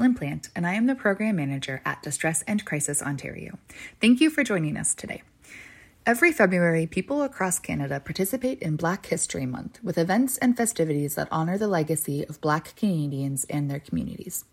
Caitlin Plant, and I am the Program Manager at Distress and Crisis Ontario. Thank you for joining us today. Every February, people across Canada participate in Black History Month with events and festivities that honor the legacy of Black Canadians and their communities.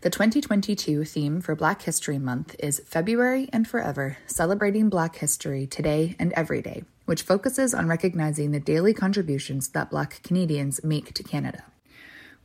The 2022 theme for Black History Month is February and Forever, celebrating Black history today and every day, which focuses on recognizing the daily contributions that Black Canadians make to Canada.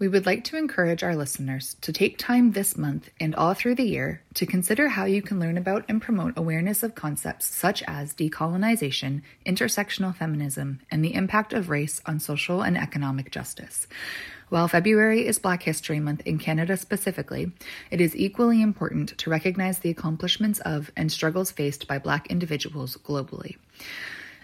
We would like to encourage our listeners to take time this month and all through the year to consider how you can learn about and promote awareness of concepts such as decolonization, intersectional feminism, and the impact of race on social and economic justice. While February is Black History Month in Canada specifically, it is equally important to recognize the accomplishments of and struggles faced by Black individuals globally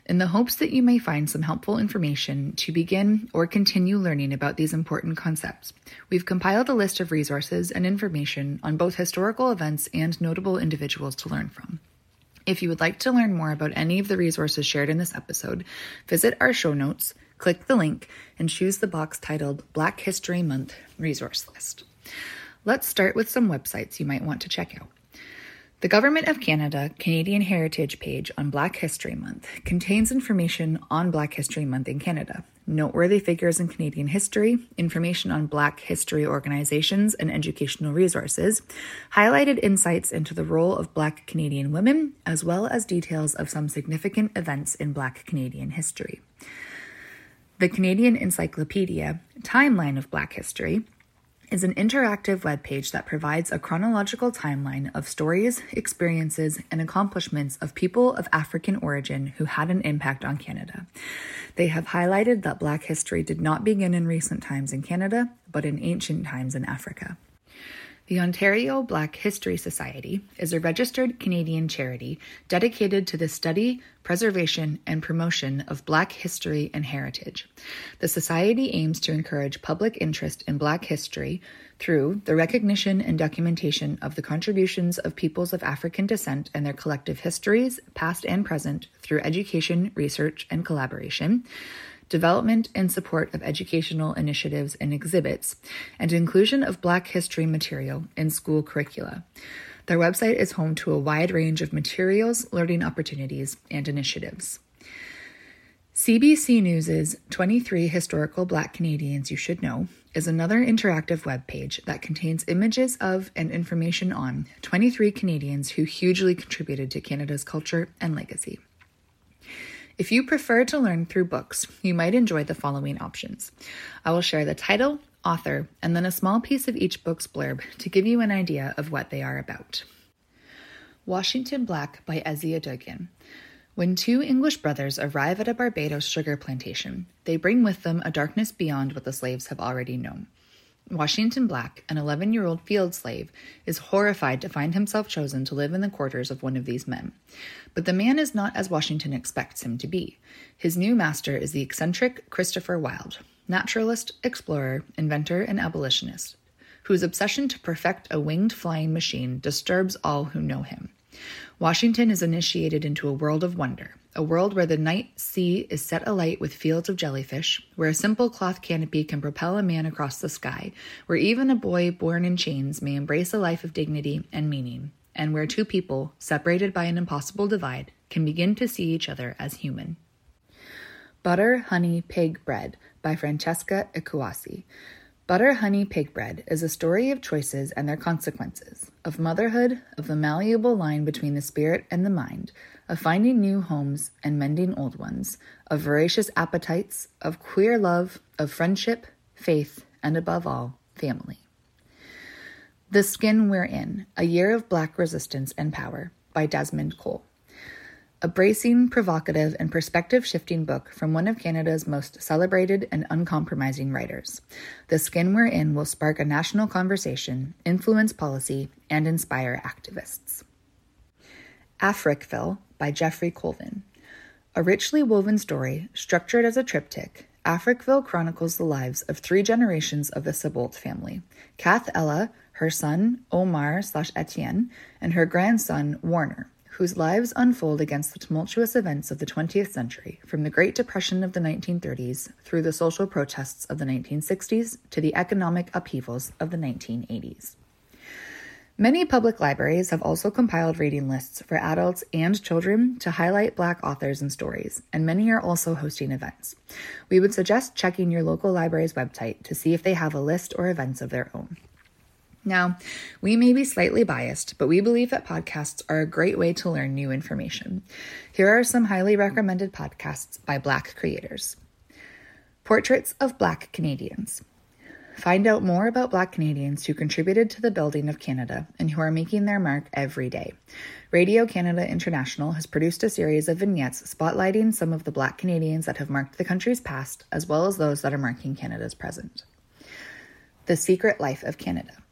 in the hopes that you may find some helpful information to begin or continue learning about these important concepts. We've compiled a list of resources and information on both historical events and notable individuals to learn from. If you would like to learn more about any of the resources shared in this episode, visit our show notes, click the link, and choose the box titled Black History Month Resource List. Let's start with some websites you might want to check out. The Government of Canada Canadian Heritage page on Black History Month contains information on Black History Month in Canada, noteworthy figures in Canadian history, information on Black history organizations and educational resources, highlighted insights into the role of Black Canadian women, as well as details of some significant events in Black Canadian history. The Canadian Encyclopedia Timeline of Black History is an interactive web page that provides a chronological timeline of stories, experiences, and accomplishments of people of African origin who had an impact on Canada. They have highlighted that Black history did not begin in recent times in Canada, but in ancient times in Africa. The Ontario Black History Society is a registered Canadian charity dedicated to the study, preservation, and promotion of Black history and heritage. The Society aims to encourage public interest in Black history through the recognition and documentation of the contributions of peoples of African descent and their collective histories, past and present, through education, research, and collaboration development and support of educational initiatives and exhibits, and inclusion of Black history material in school curricula. Their website is home to a wide range of materials, learning opportunities, and initiatives. CBC News's 23 Historical Black Canadians You Should Know is another interactive web page that contains images of and information on 23 Canadians who hugely contributed to Canada's culture and legacy. If you prefer to learn through books, you might enjoy the following options. I will share the title, author, and then a small piece of each book's blurb to give you an idea of what they are about. Washington Black by Esi Edugyan. When two English brothers arrive at a Barbados sugar plantation, they bring with them a darkness beyond what the slaves have already known. Washington Black, an 11 year old field slave, is horrified to find himself chosen to live in the quarters of one of these men. But the man is not as Washington expects him to be. His new master is the eccentric Christopher Wilde, naturalist, explorer, inventor, and abolitionist, whose obsession to perfect a winged flying machine disturbs all who know him. Washington is initiated into a world of wonder, a world where the night sea is set alight with fields of jellyfish, where a simple cloth canopy can propel a man across the sky, where even a boy born in chains may embrace a life of dignity and meaning, and where two people, separated by an impossible divide, can begin to see each other as human. Butter Honey Pig Bread by Francesca Ekwuyasi. Butter Honey Pig Bread is a story of choices and their consequences, of motherhood, of the malleable line between the spirit and the mind, of finding new homes and mending old ones, of voracious appetites, of queer love, of friendship, faith, and above all, family. The Skin We're In A Year of Black Resistance and Power by Desmond Cole a bracing, provocative, and perspective shifting book from one of Canada's most celebrated and uncompromising writers. The Skin We're In will spark a national conversation, influence policy, and inspire activists. Africville by Jeffrey Colvin. A richly woven story, structured as a triptych, Africville chronicles the lives of three generations of the Sebolt family Kath Ella, her son, Omar slash Etienne, and her grandson, Warner whose lives unfold against the tumultuous events of the 20th century, from the Great Depression of the 1930s through the social protests of the 1960s to the economic upheavals of the 1980s. Many public libraries have also compiled reading lists for adults and children to highlight Black authors and stories, and many are also hosting events. We would suggest checking your local library's website to see if they have a list or events of their own. Now, we may be slightly biased, but we believe that podcasts are a great way to learn new information. Here are some highly recommended podcasts by Black creators Portraits of Black Canadians. Find out more about Black Canadians who contributed to the building of Canada and who are making their mark every day. Radio Canada International has produced a series of vignettes spotlighting some of the Black Canadians that have marked the country's past, as well as those that are marking Canada's present. The Secret Life of Canada.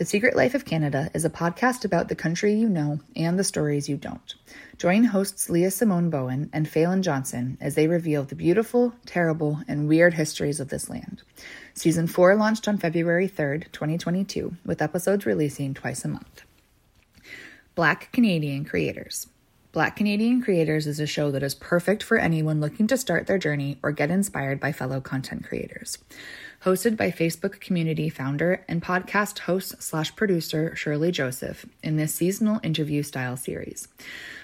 The Secret Life of Canada is a podcast about the country you know and the stories you don't. Join hosts Leah Simone Bowen and Falen Johnson as they reveal the beautiful, terrible, and weird histories of this land. Season 4 launched on February 3rd, 2022, with episodes releasing twice a month. Black Canadian Creators. Black Canadian Creators is a show that is perfect for anyone looking to start their journey or get inspired by fellow content creators hosted by Facebook community founder and podcast host slash producer Shirley Joseph in this seasonal interview style series.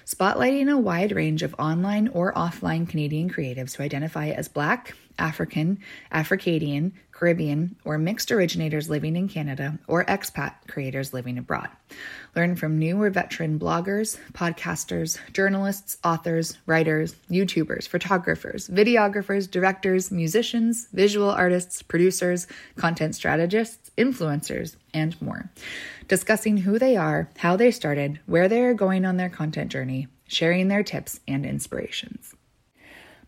Spotlighting a wide range of online or offline Canadian creatives who identify as Black, African, Africadian, Caribbean, or mixed originators living in Canada, or expat creators living abroad. Learn from new or veteran bloggers, podcasters, journalists, authors, writers, YouTubers, photographers, videographers, directors, musicians, visual artists, producers, content strategists, influencers, and more. Discussing who they are, how they started, where they are going on their content journey, sharing their tips and inspirations.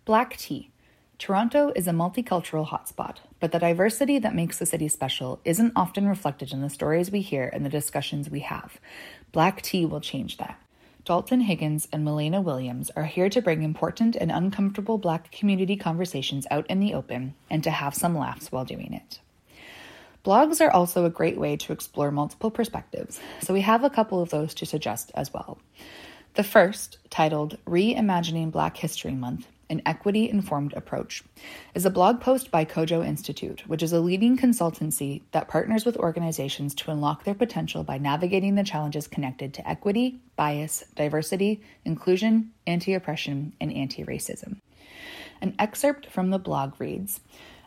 Black Tea Toronto is a multicultural hotspot, but the diversity that makes the city special isn't often reflected in the stories we hear and the discussions we have. Black tea will change that. Dalton Higgins and Milena Williams are here to bring important and uncomfortable Black community conversations out in the open and to have some laughs while doing it. Blogs are also a great way to explore multiple perspectives, so we have a couple of those to suggest as well. The first, titled Reimagining Black History Month, an Equity Informed Approach, is a blog post by Kojo Institute, which is a leading consultancy that partners with organizations to unlock their potential by navigating the challenges connected to equity, bias, diversity, inclusion, anti oppression, and anti racism. An excerpt from the blog reads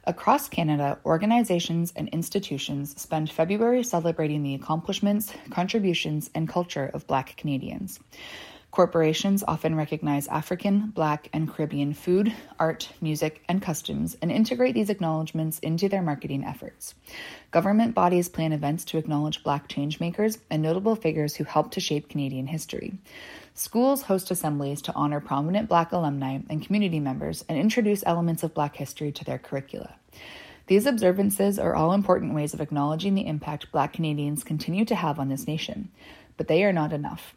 Across Canada, organizations and institutions spend February celebrating the accomplishments, contributions, and culture of Black Canadians. Corporations often recognize African, Black, and Caribbean food, art, music, and customs and integrate these acknowledgments into their marketing efforts. Government bodies plan events to acknowledge Black changemakers and notable figures who helped to shape Canadian history. Schools host assemblies to honor prominent Black alumni and community members and introduce elements of Black history to their curricula. These observances are all important ways of acknowledging the impact Black Canadians continue to have on this nation, but they are not enough.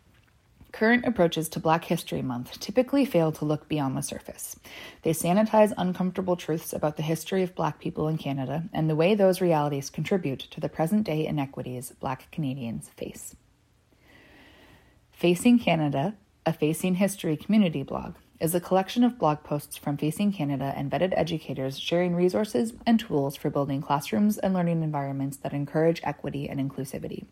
Current approaches to Black History Month typically fail to look beyond the surface. They sanitize uncomfortable truths about the history of Black people in Canada and the way those realities contribute to the present day inequities Black Canadians face. Facing Canada, a Facing History community blog, is a collection of blog posts from Facing Canada and vetted educators sharing resources and tools for building classrooms and learning environments that encourage equity and inclusivity.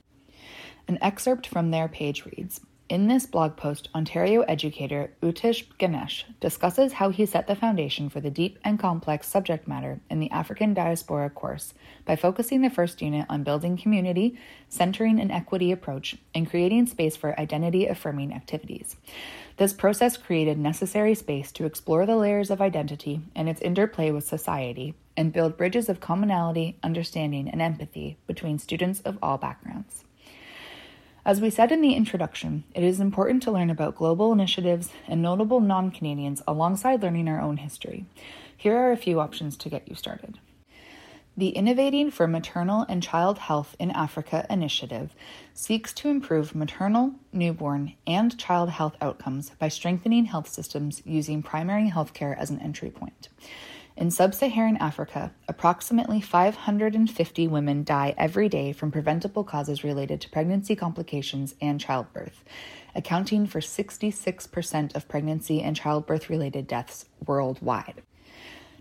An excerpt from their page reads In this blog post, Ontario educator Utish Ganesh discusses how he set the foundation for the deep and complex subject matter in the African diaspora course by focusing the first unit on building community, centering an equity approach, and creating space for identity affirming activities. This process created necessary space to explore the layers of identity and its interplay with society and build bridges of commonality, understanding, and empathy between students of all backgrounds. As we said in the introduction, it is important to learn about global initiatives and notable non Canadians alongside learning our own history. Here are a few options to get you started. The Innovating for Maternal and Child Health in Africa initiative seeks to improve maternal, newborn, and child health outcomes by strengthening health systems using primary healthcare as an entry point. In sub Saharan Africa, approximately 550 women die every day from preventable causes related to pregnancy complications and childbirth, accounting for 66% of pregnancy and childbirth related deaths worldwide.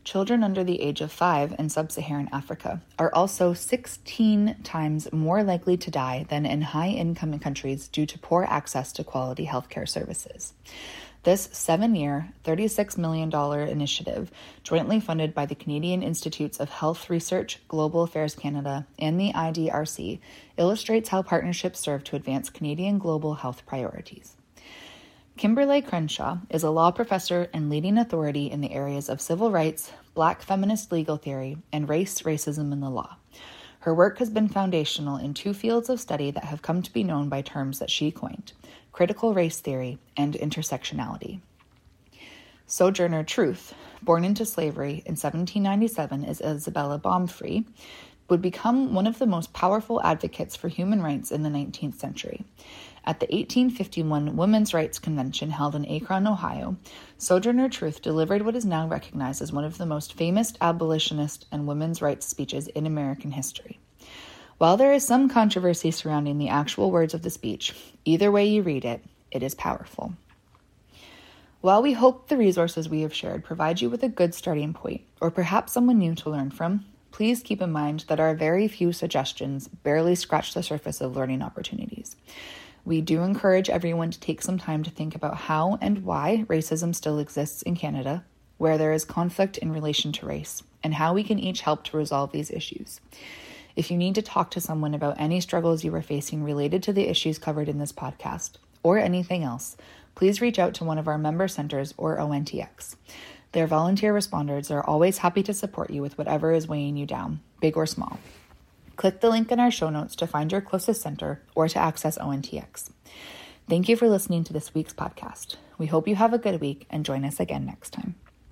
Children under the age of five in sub Saharan Africa are also 16 times more likely to die than in high income countries due to poor access to quality healthcare services. This seven year, $36 million initiative, jointly funded by the Canadian Institutes of Health Research, Global Affairs Canada, and the IDRC, illustrates how partnerships serve to advance Canadian global health priorities. Kimberlé Crenshaw is a law professor and leading authority in the areas of civil rights, black feminist legal theory, and race, racism, and the law. Her work has been foundational in two fields of study that have come to be known by terms that she coined critical race theory, and intersectionality. Sojourner Truth, born into slavery in 1797 as Isabella Baumfree, would become one of the most powerful advocates for human rights in the 19th century. At the 1851 Women's Rights Convention held in Akron, Ohio, Sojourner Truth delivered what is now recognized as one of the most famous abolitionist and women's rights speeches in American history. While there is some controversy surrounding the actual words of the speech, either way you read it, it is powerful. While we hope the resources we have shared provide you with a good starting point, or perhaps someone new to learn from, please keep in mind that our very few suggestions barely scratch the surface of learning opportunities. We do encourage everyone to take some time to think about how and why racism still exists in Canada, where there is conflict in relation to race, and how we can each help to resolve these issues. If you need to talk to someone about any struggles you are facing related to the issues covered in this podcast, or anything else, please reach out to one of our member centers or ONTX. Their volunteer responders are always happy to support you with whatever is weighing you down, big or small. Click the link in our show notes to find your closest center or to access ONTX. Thank you for listening to this week's podcast. We hope you have a good week and join us again next time.